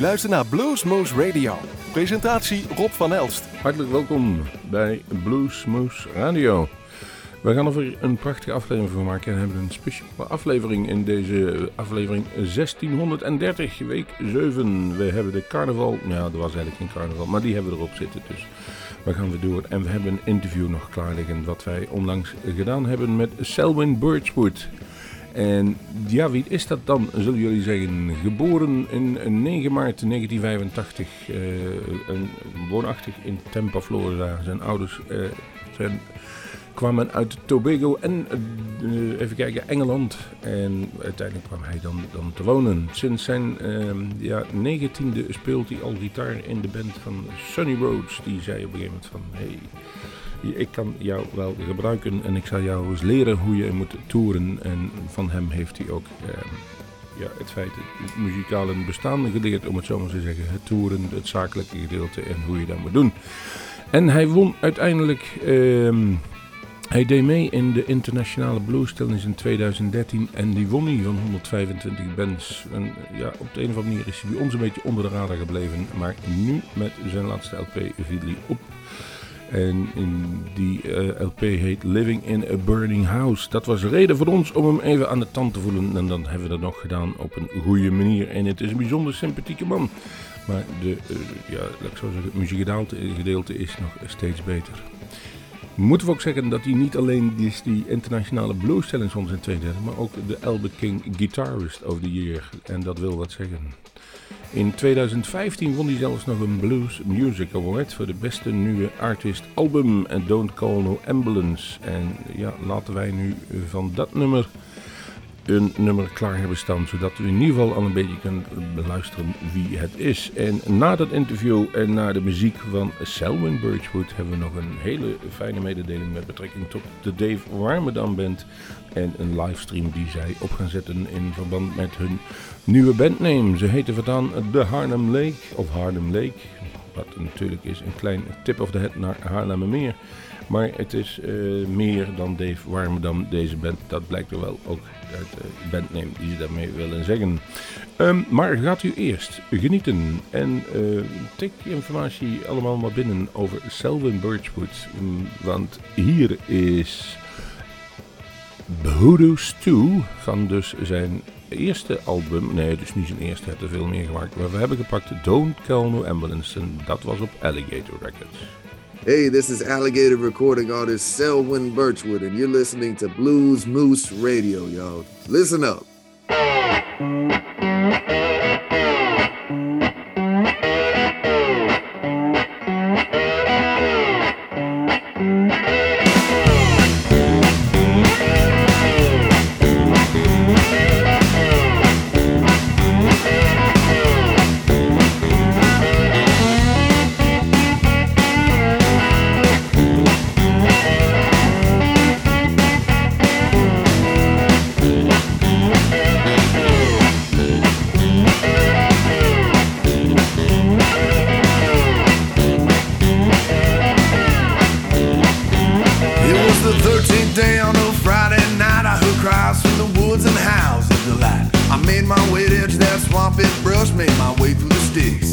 luistert naar Bluesmoose Radio. Presentatie Rob van Elst. Hartelijk welkom bij Bluesmoose Radio. We gaan er een prachtige aflevering van maken en hebben een speciale aflevering in deze aflevering 1630, week 7. We hebben de carnaval, ja, er was eigenlijk geen carnaval, maar die hebben we erop zitten. Dus we gaan weer door en we hebben een interview nog klaar liggen wat wij onlangs gedaan hebben met Selwyn Birchwood. En ja, wie is dat dan, zullen jullie zeggen? Geboren in 9 maart 1985, uh, woonachtig in Tampa, Florida. Zijn ouders uh, zijn, kwamen uit Tobago en, uh, even kijken, Engeland. En uiteindelijk kwam hij dan, dan te wonen. Sinds zijn ehm, ja, negentiende speelt hij al gitaar in de band van Sunny Roads. Die zei op een gegeven moment van, hey, ik kan jou wel gebruiken en ik zal jou eens leren hoe je moet toeren. En van hem heeft hij ook eh, ja, het feit, het muzikale bestaan geleerd, om het zo maar te zeggen. Het toeren, het zakelijke gedeelte en hoe je dat moet doen. En hij won uiteindelijk, uh, hij deed mee in de internationale blues in 2013 en die won hij van 125 bands. En ja, op de een of andere manier is hij bij ons een beetje onder de radar gebleven, maar nu met zijn laatste LP viel op en in die uh, LP heet Living in a Burning House. Dat was reden voor ons om hem even aan de tand te voelen. En dan hebben we dat nog gedaan op een goede manier. En het is een bijzonder sympathieke man. Maar de, uh, ja, ik zo zeggen, het muziekgedeelte is nog steeds beter. Moeten we ook zeggen dat hij niet alleen die, die internationale blues challenge in 32, maar ook de Albert King Guitarist of the Year. En dat wil wat zeggen. In 2015 won hij zelfs nog een Blues Music Award voor de beste nieuwe artist album Don't Call No Ambulance. En ja, laten wij nu van dat nummer een nummer klaar hebben staan, zodat u in ieder geval al een beetje kunt beluisteren wie het is. En na dat interview en na de muziek van Selwyn Birchwood hebben we nog een hele fijne mededeling met betrekking tot de Dave Warmerdam Band en een livestream die zij op gaan zetten in verband met hun nieuwe bandname. Ze heten voortaan de Harlem Lake of Harlem Lake, wat natuurlijk is een klein tip of the head naar Haarlemmermeer. Maar het is uh, meer dan Dave Warmerdam, deze band. Dat blijkt er wel ook uit de bandname die ze daarmee willen zeggen. Um, maar gaat u eerst genieten en uh, tik informatie allemaal maar binnen over Selwyn Birchwood. Um, want hier is Voodoo Stew van dus zijn eerste album. Nee, dus niet zijn eerste, hij heeft er veel meer gemaakt. Maar we hebben gepakt Don't Call No Ambulance en dat was op Alligator Records. Hey, this is alligator recording artist Selwyn Birchwood, and you're listening to Blues Moose Radio, y'all. Listen up. made my way through the sticks.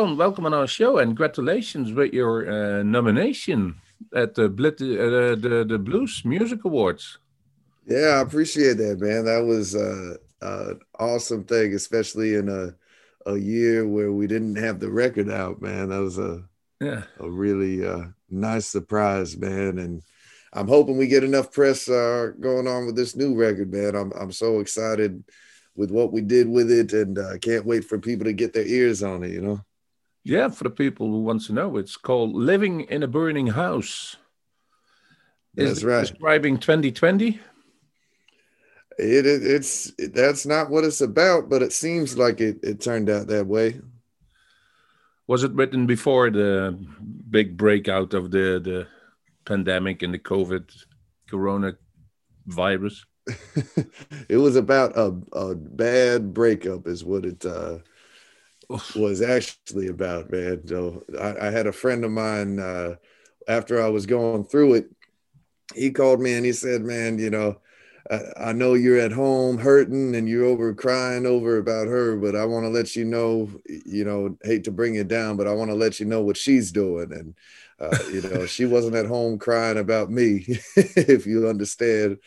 Welcome on our show and congratulations with your uh, nomination at the, Blit- uh, the the Blues Music Awards. Yeah, I appreciate that, man. That was uh, an awesome thing, especially in a a year where we didn't have the record out, man. That was a yeah a really uh, nice surprise, man. And I'm hoping we get enough press uh, going on with this new record, man. I'm I'm so excited with what we did with it, and I uh, can't wait for people to get their ears on it. You know. Yeah, for the people who want to know, it's called "Living in a Burning House." That's Is right. Describing 2020. It, it, it's it, that's not what it's about, but it seems like it, it turned out that way. Was it written before the big breakout of the the pandemic and the COVID corona virus? it was about a, a bad breakup, is what it uh, was actually about, man. So I, I had a friend of mine uh, after I was going through it. He called me and he said, "Man, you know." I know you're at home hurting and you're over crying over about her, but I want to let you know, you know, hate to bring you down, but I want to let you know what she's doing. And, uh, you know, she wasn't at home crying about me, if you understand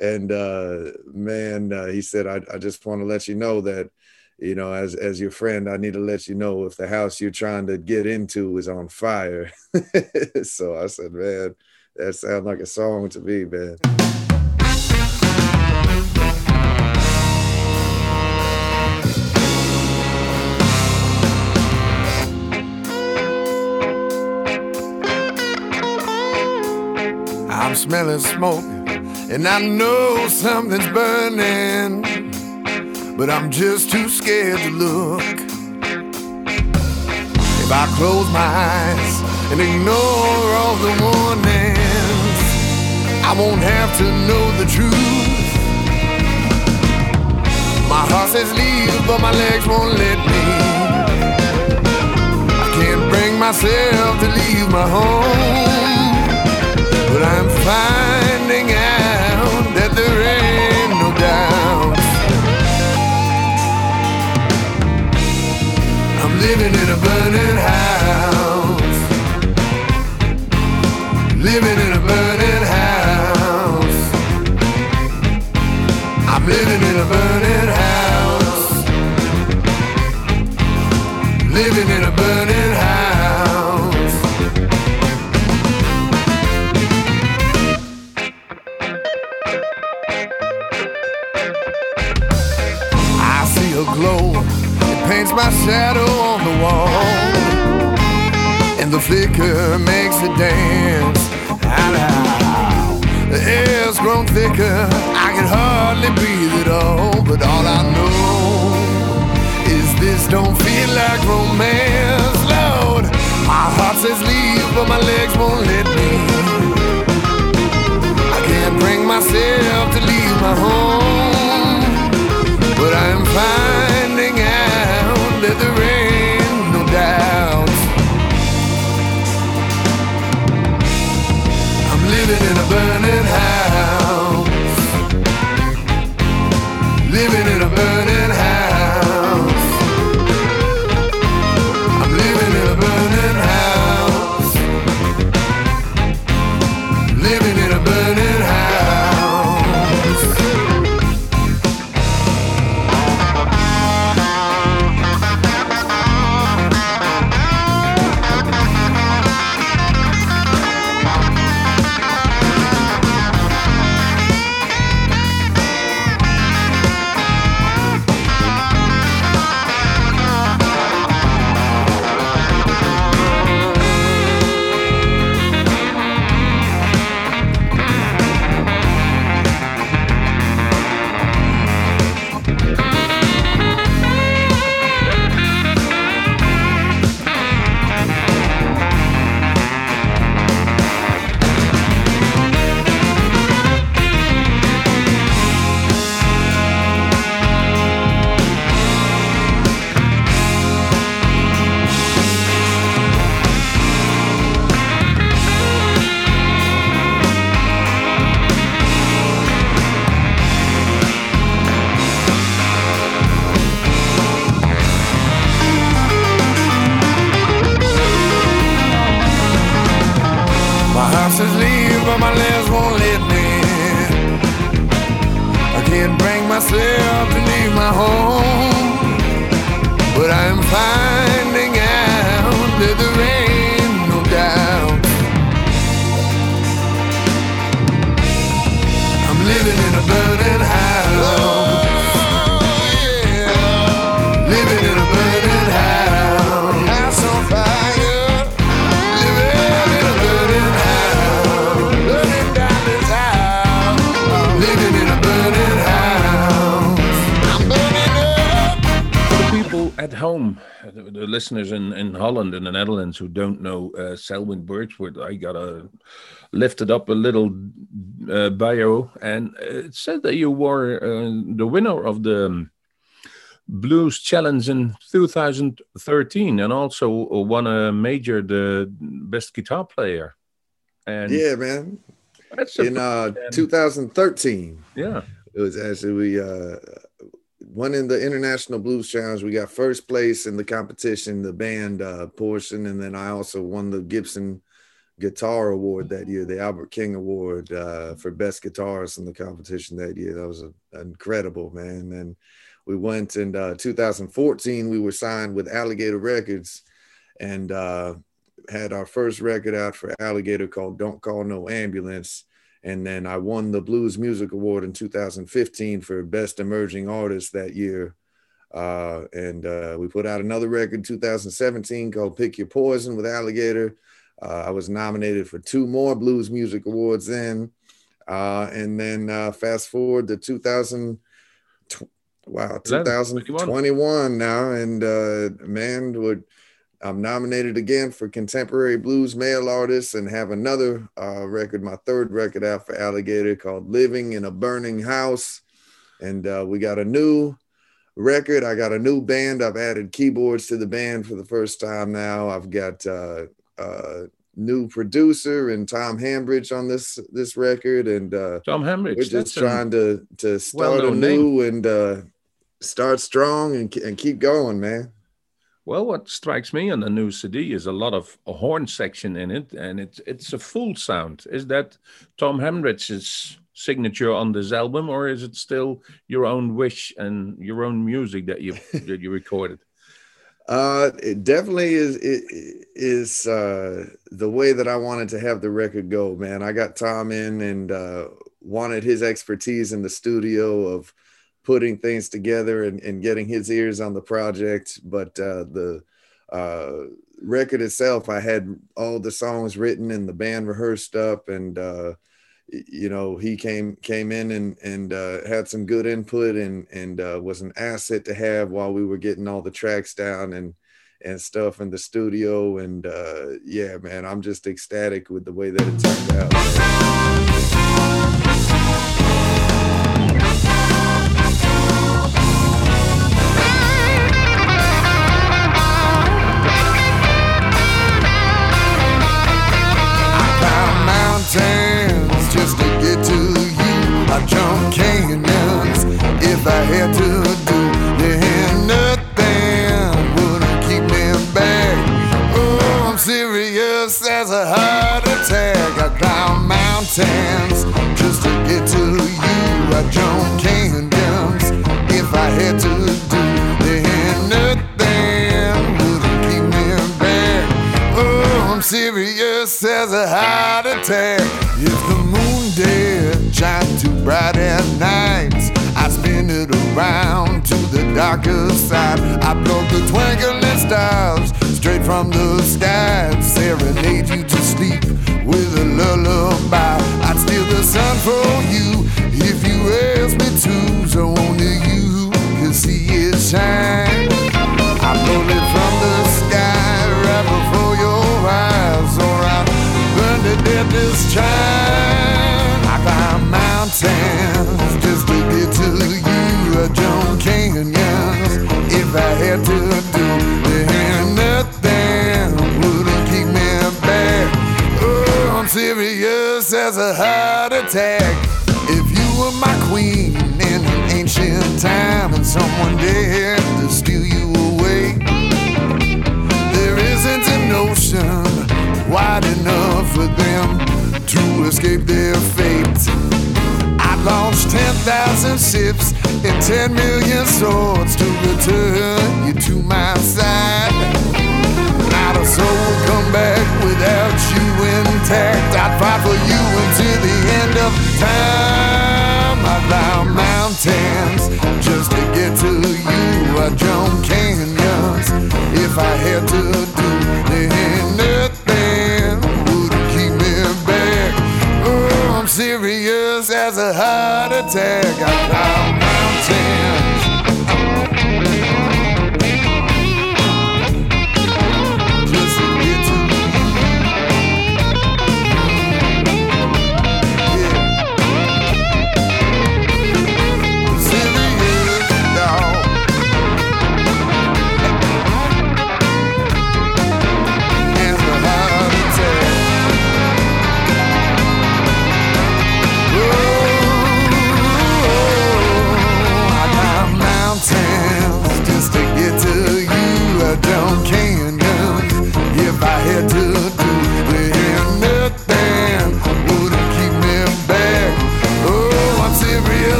and uh, man, uh, he said, I, I just want to let you know that, you know, as as your friend, I need to let you know if the house you're trying to get into is on fire. so I said, man, that sounds like a song to me, man. I'm smelling smoke and I know something's burning, but I'm just too scared to look. If I close my eyes and ignore all the warnings, I won't have to know the truth. My heart says leave, but my legs won't let me. I can't bring myself to leave my home, but I'm finding out living in a burning house. Living in a burning house. I'm living in a burning house. Living in a burning It my shadow on the wall. And the flicker makes it dance. The air's grown thicker. I can hardly breathe at all. But all I know is this don't feel like romance, Lord. My heart says leave, but my legs won't let me. Home. Home, uh, the, the listeners in, in Holland and the Netherlands who don't know uh, Selwyn Birchwood, I gotta lift it up a little uh, bio, and it said that you were uh, the winner of the um, Blues Challenge in 2013, and also won a major, the best guitar player. And Yeah, man. that's In uh 2013, yeah, it was actually we uh won in the International Blues Challenge. We got first place in the competition, the band uh portion, and then I also won the Gibson Guitar Award that year, the Albert King Award uh, for best guitarist in the competition that year. That was a, incredible, man. And we went in uh, 2014. We were signed with Alligator Records, and uh, had our first record out for Alligator called "Don't Call No Ambulance." And then I won the Blues Music Award in 2015 for Best Emerging Artist that year. Uh, and uh, we put out another record in 2017 called Pick Your Poison with Alligator. Uh, I was nominated for two more Blues Music Awards then. Uh, and then uh, fast forward to 2000, wow, 2021 now. And uh, man, would I'm nominated again for Contemporary Blues Male Artist and have another uh, record, my third record out for Alligator called Living in a Burning House. And uh, we got a new record. I got a new band. I've added keyboards to the band for the first time now. I've got uh, uh, new producer and Tom Hambridge on this this record, and uh, Tom Hambridge. we're just trying to to start anew and uh, start strong and and keep going, man. Well, what strikes me on the new CD is a lot of a horn section in it, and it's it's a full sound. Is that Tom Hambridge's signature on this album, or is it still your own wish and your own music that you that you recorded? Uh, it definitely is it is uh the way that I wanted to have the record go, man. I got Tom in and uh wanted his expertise in the studio of putting things together and, and getting his ears on the project. But uh the uh record itself, I had all the songs written and the band rehearsed up and uh you know he came came in and and uh, had some good input and and uh, was an asset to have while we were getting all the tracks down and and stuff in the studio and uh, yeah man i'm just ecstatic with the way that it turned out climb just to get to you. I jump canyons if I had to do. Then nothing would keep me back. Oh, I'm serious as a heart attack. If the moon did shine too bright at night, I spin it around to the darker side. I plug the twinkling stars straight from the sky, serenade you to sleep with a lullaby. I'd steal the sun for you if you asked me to, so only you can see it shine. I pull it from the sky right before your eyes, or I burn to death this time. I climb mountains just to get to you. Uh, I jump canyons if I had to serious as a heart attack. If you were my queen in an ancient time and someone dared to steal you away, there isn't an ocean wide enough for them to escape their fate. I'd launch 10,000 thousand ships and ten million swords to return you to my side. Not a soul will come back without intact. I'd fight for you until the end of time. I'd climb mountains just to get to you. I'd jump canyons if I had to do. Nothing would keep me back. Oh, I'm serious as a heart attack. I'd climb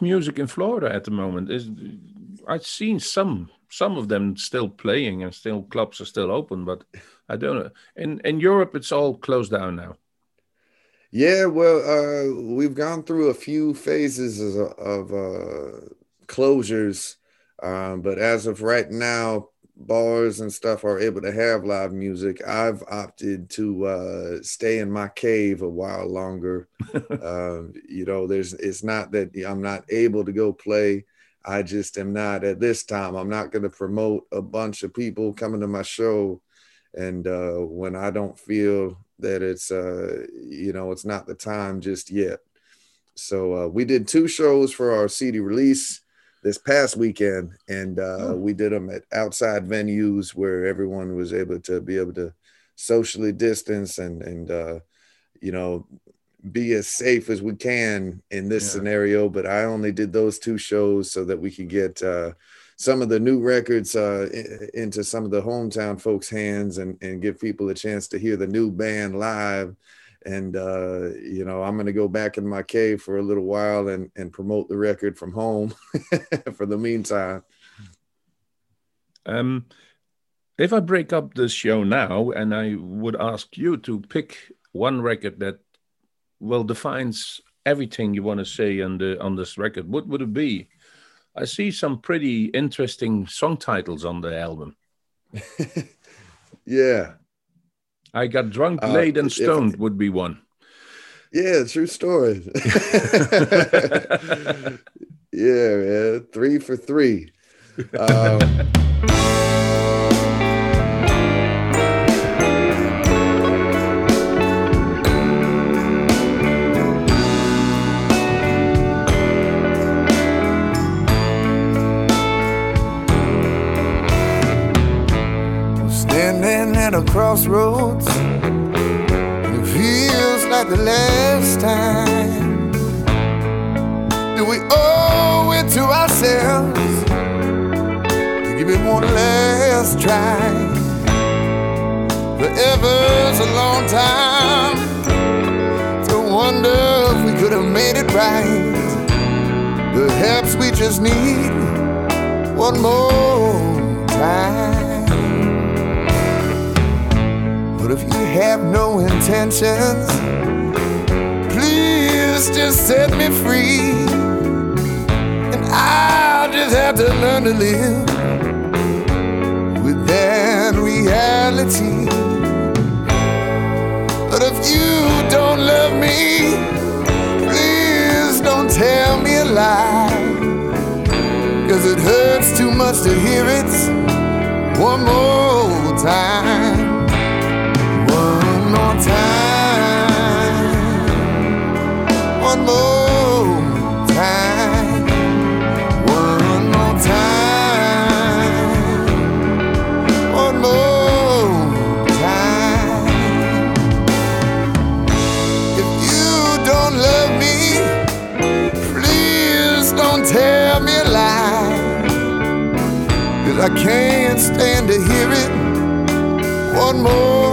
music in Florida at the moment? Is I've seen some some of them still playing and still clubs are still open, but I don't know. In in Europe, it's all closed down now. Yeah, well, uh, we've gone through a few phases of, of uh, closures, um, but as of right now, bars and stuff are able to have live music. I've opted to uh, stay in my cave a while longer. uh, you know, there's it's not that I'm not able to go play. I just am not at this time. I'm not going to promote a bunch of people coming to my show, and uh, when I don't feel that it's uh, you know it's not the time just yet. So uh, we did two shows for our CD release this past weekend, and uh, we did them at outside venues where everyone was able to be able to socially distance and and uh, you know be as safe as we can in this Yeah. scenario. But I only did those two shows so that we could get uh, some of the new records uh, into some of the hometown folks' hands and and give people a chance to hear the new band live. And uh, you know, I'm gonna go back in my cave for a little while and and promote the record from home for the meantime. Um, if I break up this show now and I would ask you to pick one record that well defines everything you want to say on the on this record, what would it be? I see some pretty interesting song titles on the album. Yeah, I got drunk, Uh, late, and if- stoned would be one. yeah, true story. yeah, man, three for three. Um, crossroads, it feels like the last time that we owe it to ourselves to give it one last try. Forever's a long time to wonder if we could have made it right. Perhaps we just need one more time. But if you have no intentions, please just set me free. And I'll just have to learn to live with that reality. But if you don't love me, please don't tell me a lie. Cause it hurts too much to hear it one more time time. One more time. One more time. One more time. If you don't love me, please don't tell me I can't stand to hear it one more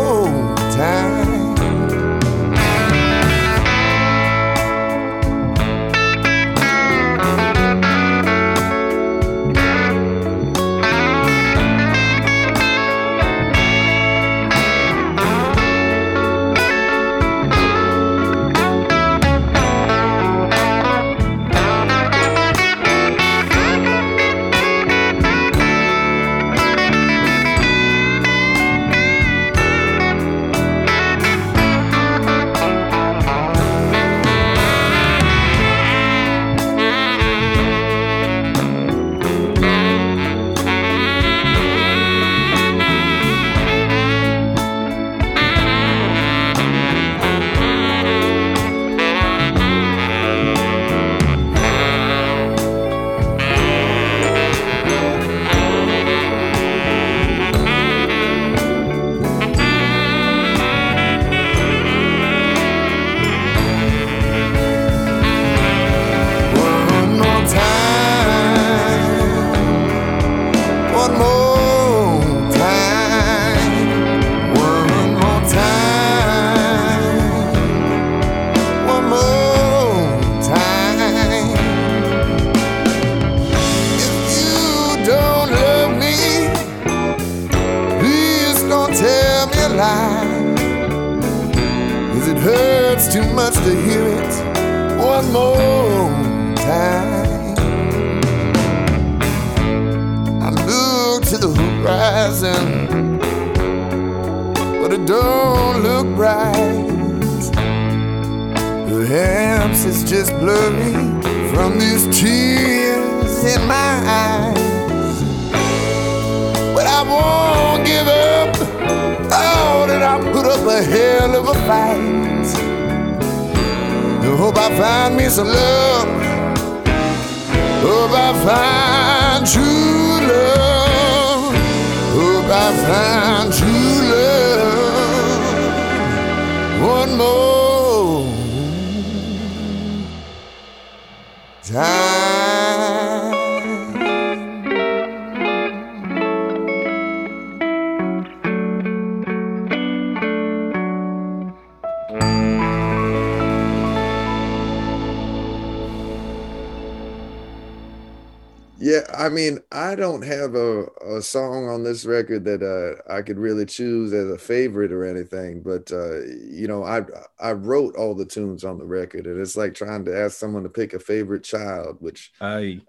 this record that uh, I could really choose as a favorite or anything, but uh, you know, I I wrote all the tunes on the record, and it's like trying to ask someone to pick a favorite child, which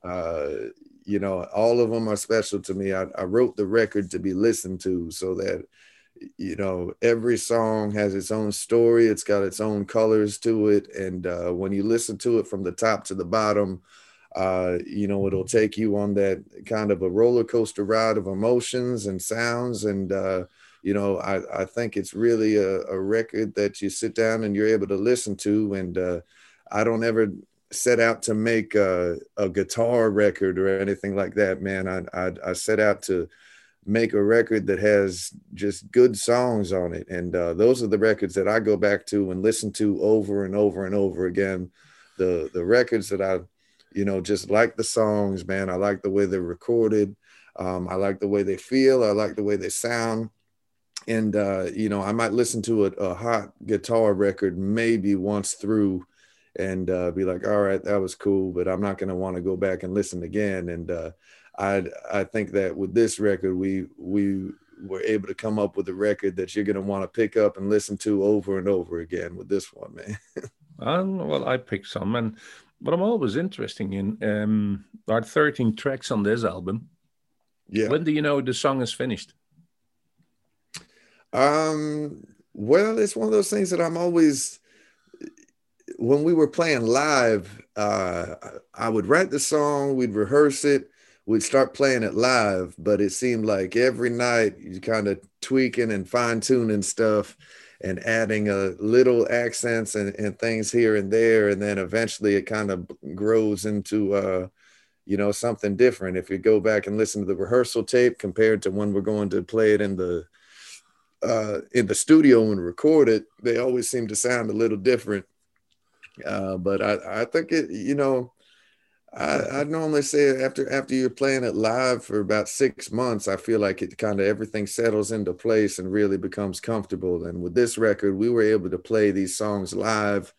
I, uh, you know, all of them are special to me. I, I wrote the record to be listened to so that you know every song has its own story, it's got its own colors to it, and uh, when you listen to it from the top to the bottom uh, you know, it'll take you on that kind of a roller coaster ride of emotions and sounds. And, uh, you know, I, I think it's really a, a record that you sit down and you're able to listen to. And uh, I don't ever set out to make a, a guitar record or anything like that, man. I, I, I set out to make a record that has just good songs on it. And uh, those are the records that I go back to and listen to over and over and over again. The, the records that I, you know, just like the songs, man. I like the way they're recorded. Um, I like the way they feel. I like the way they sound. And, uh, you know, I might listen to a, a hot guitar record maybe once through and uh, be like, all right, that was cool, but I'm not going to want to go back and listen again. And uh, I, I think that with this record, we, we were able to come up with a record that you're going to want to pick up and listen to over and over again with this one, man. Um, well, I picked some, and what I'm always interested in, um, there are 13 tracks on this album. yeah. When do you know the song is finished? Um, well, it's one of those things that I'm always when we were playing live, uh, I would write the song, we'd rehearse it, we'd start playing it live, but it seemed like every night you kind of tweaking and fine-tuning stuff and adding a little accents and, and things here and there. And then eventually it kind of grows into uh, you know, something different. If you go back and listen to the rehearsal tape compared to when we're going to play it in the uh, in the studio and record it, they always seem to sound a little different. Uh, but I, I think it, you know, I, I normally say after after you're playing it live for about six months, I feel like it kind of everything settles into place and really becomes comfortable. And with this record, we were able to play these songs live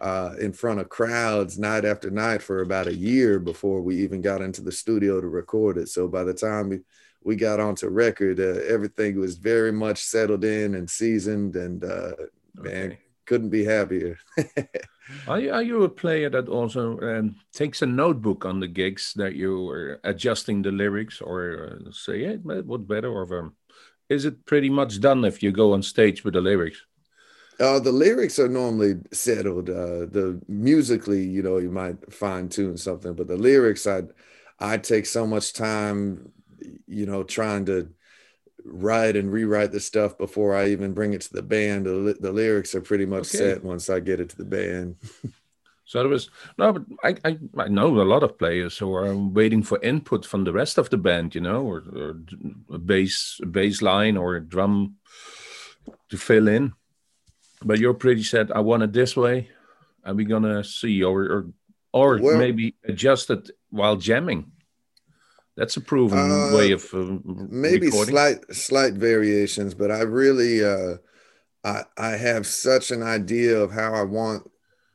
uh, in front of crowds night after night for about a year before we even got into the studio to record it. So by the time we, we got onto record, uh, everything was very much settled in and seasoned, and uh, okay. man, couldn't be happier. Are you, are you a player that also um, takes a notebook on the gigs that you are adjusting the lyrics or uh, say, yeah, what better? Or um, is it pretty much done if you go on stage with the lyrics? Uh, the lyrics are normally settled. Uh, the musically, you know, you might fine tune something, but the lyrics, I, I take so much time, you know, trying to write and rewrite the stuff before I even bring it to the band. The, the lyrics are pretty much okay. set once I get it to the band. so there was no, but I, I, I know a lot of players who are waiting for input from the rest of the band, you know, or, or a bass a bass line or a drum to fill in. But you're pretty set. I want it this way. Are we gonna see or or or well, maybe adjust it while jamming? That's a proven uh, way of uh, maybe recording. slight slight variations, but I really uh, I I have such an idea of how I want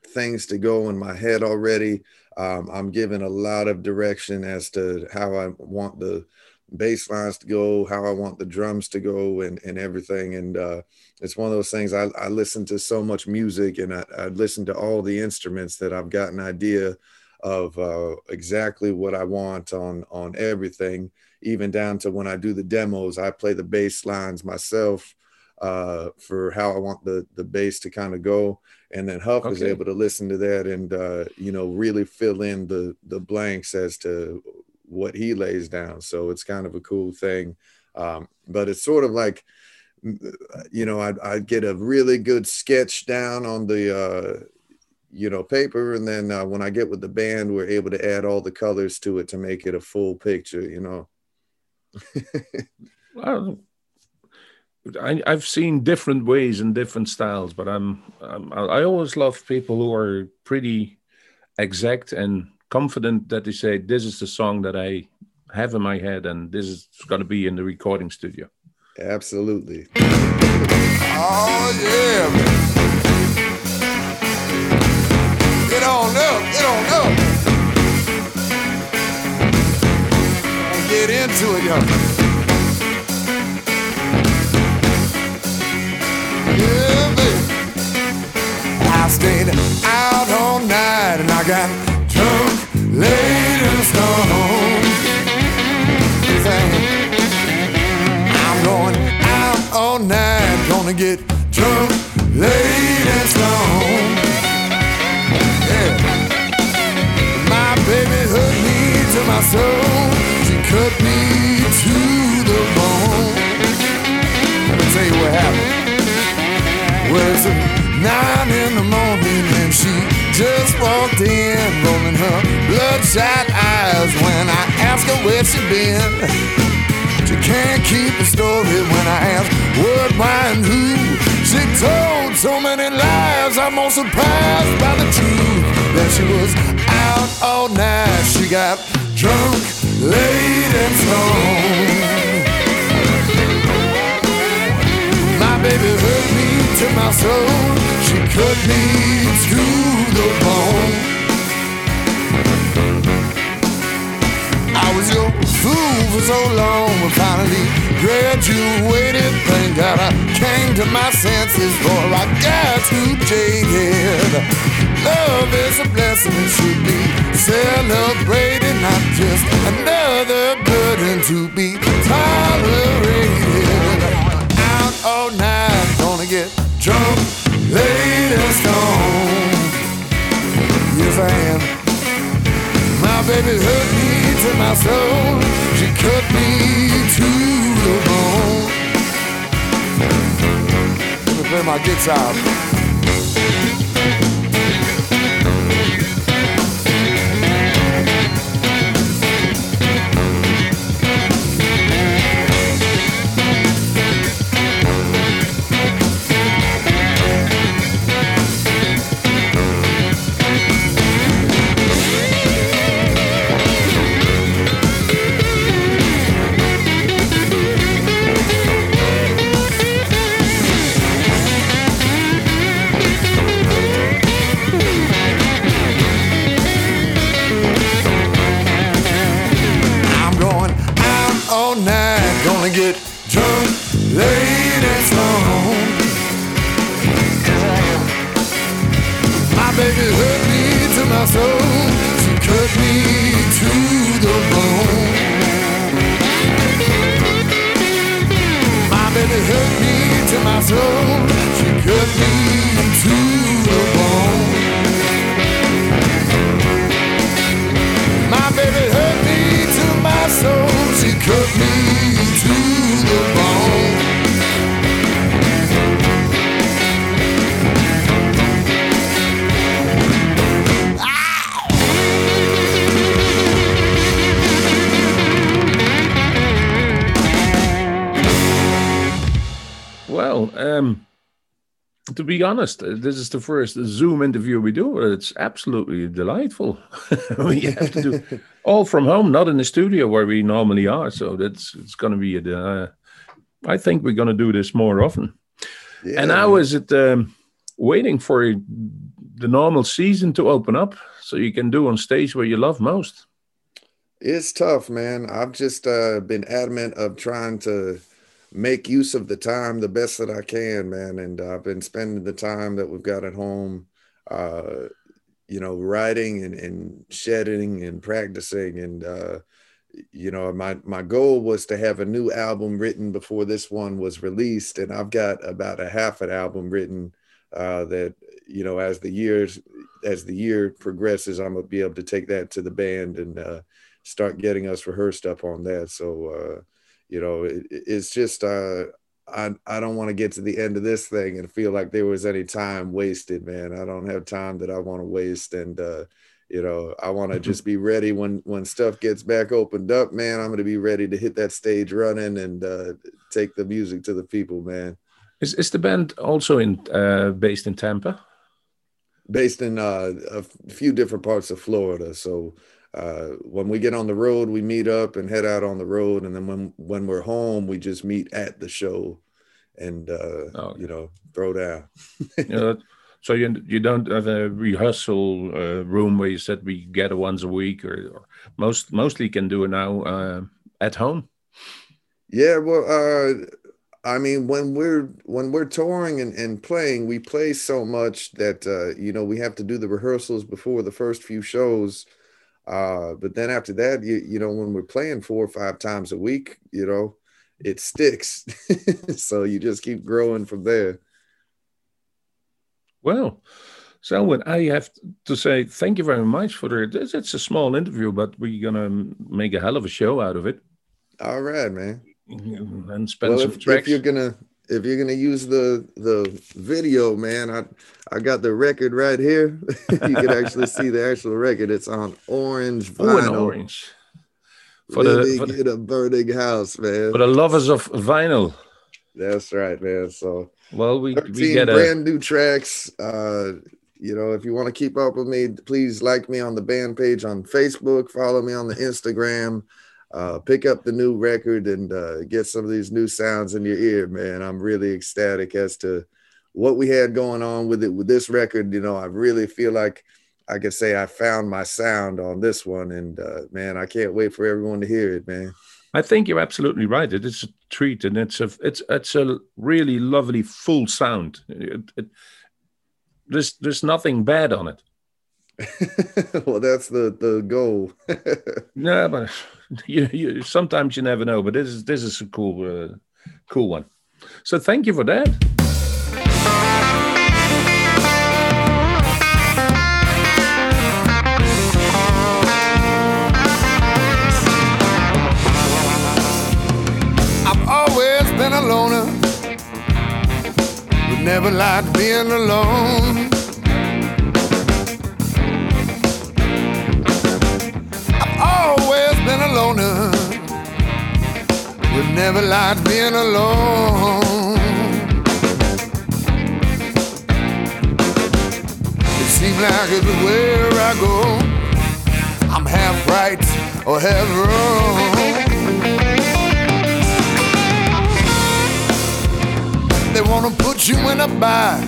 things to go in my head already. Um, I'm given a lot of direction as to how I want the bass lines to go, how I want the drums to go, and and everything. And uh, it's one of those things. I, I listen to so much music, and I, I listen to all the instruments that I've got an idea of uh, exactly what I want on on everything, even down to when I do the demos. I play the bass lines myself uh, for how I want the the bass to kind of go, and then Huff okay. is able to listen to that and uh, you know really fill in the the blanks as to what he lays down. So it's kind of a cool thing, um, but it's sort of like you know I'd, I'd get a really good sketch down on the uh, you know paper and then uh, when i get with the band we're able to add all the colors to it to make it a full picture you know. Well, I, i've seen different ways and different styles but I'm, I'm i always love people who are pretty exact and confident that they say this is the song that i have in my head and this is going to be in the recording studio. Absolutely. Oh yeah on up, get on up. Get into it, y'all. Yeah, baby. I stayed out all night and I got drunk, late and stoned. I'm going out all night, gonna get drunk, late soul. She cut me to the bone. Let me tell you what happened. Well, it's nine in the morning and she just walked in, rolling her bloodshot eyes when I ask her where she been. She can't keep the story when I ask what, why, and who. She told so many lies, I'm more surprised by the truth that she was out all night. She got drunk, late and stoned. My baby hurt me to my soul. She cut me to the bone. I was your fool for so long, but finally graduated. Thank God I came to my senses, for I got too jaded. Love is a blessing and should be celebrated, not just another burden to be tolerated. Out all night, gonna get drunk, late and stoned. Yes, I am. My baby hurt me to my soul. She cut me to the bone. Let me play my guitar. She cut me to the bone. My baby hurt me to my soul. To be honest, uh, this is the first Zoom interview we do. It's absolutely delightful. we have to do all from home, not in the studio where we normally are. So that's it's going to be. A, uh, I think we're going to do this more often. Yeah, and how is it um, waiting for the normal season to open up so you can do on stage where you love most? It's tough, man. I've just uh, been adamant of trying to make use of the time the best that I can, man. And I've been spending the time that we've got at home, uh, you know, writing and, and shedding and practicing. And, uh, you know, my, my goal was to have a new album written before this one was released. And I've got about a half an album written uh, that, you know, as the years, as the year progresses, I'm gonna be able to take that to the band and uh, start getting us rehearsed up on that. So, uh, you know it, it's just uh i i don't want to get to the end of this thing and feel like there was any time wasted man. I don't have time that i want to waste and uh you know i want to just be ready when when stuff gets back opened up man. I'm going to be ready to hit that stage running and uh take the music to the people man. Is, is the band also in uh, based in Tampa? based in uh, a few different parts of florida. So uh, when we get on the road, we meet up and head out on the road, and then when when we're home, we just meet at the show, and uh, Oh. you know throw down. You know, so you you don't have a rehearsal uh, room where you said we gather once a week, or, or most mostly can do it now uh, at home. Yeah, well, uh, I mean, when we're when we're touring and, and playing, we play so much that uh, you know we have to do the rehearsals before the first few shows. Uh, but then after that, you you know, when we're playing four or five times a week, you know, it sticks. so you just keep growing from there. Well, Selwyn, I have to say thank you very much for the. It's, a small interview, but we're gonna make a hell of a show out of it All right, man. and spend well, some if, if you're gonna if you're gonna use the the video, man, I I got the record right here. you can actually see the actual record. It's on orange Oh, an orange for the, for the in a burning house, man. for the lovers of vinyl. That's right, man. So Well, we we 13 get a brand new tracks. Uh, you know, if you want to keep up with me, please like me on the band page on Facebook, follow me on the Instagram, uh, pick up the new record and uh, get some of these new sounds in your ear, man. I'm really ecstatic as to what we had going on with it with this record. You know, I really feel like I could say I found my sound on this one, and uh, man, I can't wait for everyone to hear it, man. I think you're absolutely right. It is a treat, and it's a it's it's a really lovely full sound. It, it, there's there's nothing bad on it. well, that's the the goal. Yeah, but you, you sometimes you never know. But this is this is a cool uh, cool one. So thank you for that. I've always been a loner, but never liked being alone. Never liked being alone. It seems like everywhere I go, I'm half right or half wrong. They wanna put you in a box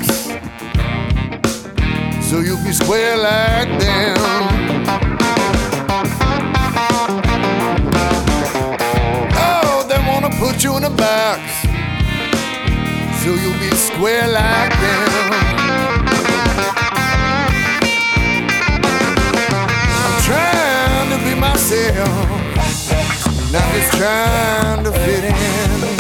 so you be square like them. Put you in a box so you'll be square like them. I'm trying to be myself, not just trying to fit in.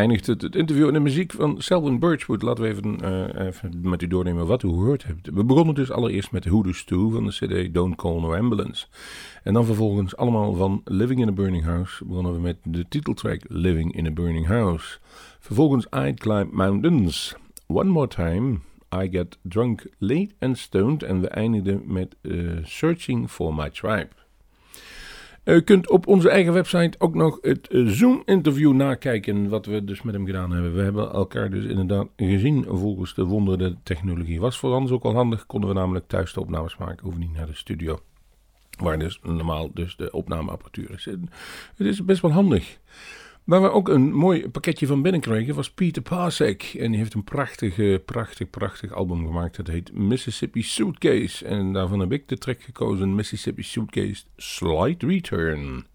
Eindigt het, het interview en de muziek van Selwyn Birchwood. Laten we even, eh, even met u doornemen wat u gehoord hebt. We begonnen dus allereerst met Hoodoo Stew van de cd Don't Call No Ambulance. En dan vervolgens allemaal van Living in a Burning House begonnen we met de titeltrack Living in a Burning House. Vervolgens I Climb Mountains. One More Time. I Get Drunk Late and Stoned. En we eindigden met eh, Searching for My Tribe. U kunt op onze eigen website ook nog het eh, Zoom-interview nakijken, wat we dus met hem gedaan hebben. We hebben elkaar dus inderdaad gezien volgens de wonderen de technologie. Was voor ons ook al handig, konden we namelijk thuis de opnames maken, hoeven niet naar de studio. Waar dus normaal dus de opnameapparatuur is. Het is best wel handig. Waar we ook een mooi pakketje van binnen kregen was Peter Pasek. En die heeft een prachtig, prachtig, prachtig album gemaakt. Dat heet Mississippi Suitcase. En daarvan heb ik de track gekozen. Mississippi Suitcase Slight Return.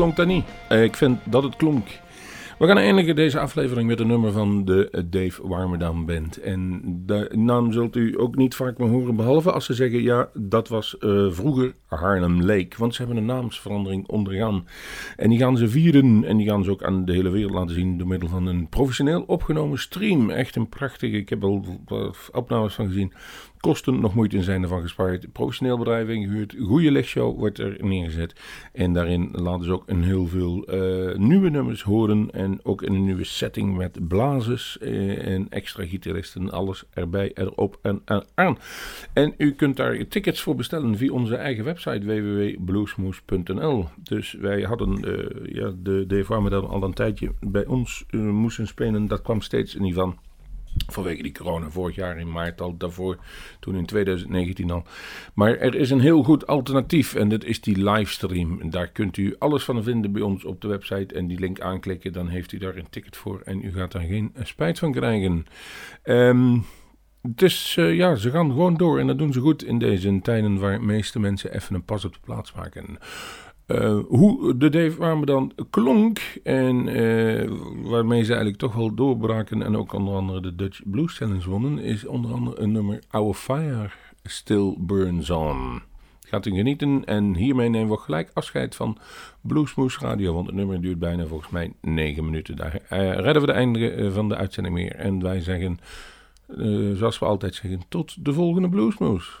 Klonk dat niet? Eh, ik vind dat het klonk. We gaan eindigen deze aflevering met een nummer van de Dave Warmerdam Band. En de naam zult u ook niet vaak meer horen, behalve als ze zeggen: ja, dat was uh, vroeger Harlem Lake. Want ze hebben een naamsverandering ondergaan. En die gaan ze vieren en die gaan ze ook aan de hele wereld laten zien door middel van een professioneel opgenomen stream. Echt een prachtige, ik heb al opnames van gezien kosten nog moeite in zijn ervan gespaard. Professioneel bedrijf ingehuurd. Goede lichtshow wordt er neergezet. En daarin laten ze ook een heel veel uh, nieuwe nummers horen. En ook een nieuwe setting met blazers uh, en extra gitaristen. Alles erbij, erop en, aan. En u kunt daar tickets voor bestellen via onze eigen website www.bluesmoes.nl. Dus wij hadden uh, ja, de Dave al een tijdje bij ons moesten spelen. Dat kwam steeds niet van. Vanwege die corona vorig jaar in maart al, daarvoor toen in 2019 al. Maar er is een heel goed alternatief en dat is die livestream. Daar kunt u alles van vinden bij ons op de website en die link aanklikken. Dan heeft u daar een ticket voor en u gaat daar geen spijt van krijgen. Dus ja, ze gaan gewoon door en dat doen ze goed in deze tijden waar de meeste mensen even een pas op de plaats maken. Uh, hoe de Dave dan klonk en uh, waarmee ze eigenlijk toch wel doorbraken en ook onder andere de Dutch Blues Challenge wonnen, is onder andere een nummer Our Fire Still Burns On. Gaat u genieten en hiermee nemen we gelijk afscheid van Bluesmoes Radio, want het nummer duurt bijna volgens mij 9 minuten. Daar uh, redden we de einde van de uitzending meer en wij zeggen, zoals we altijd zeggen, tot de volgende Bluesmoes.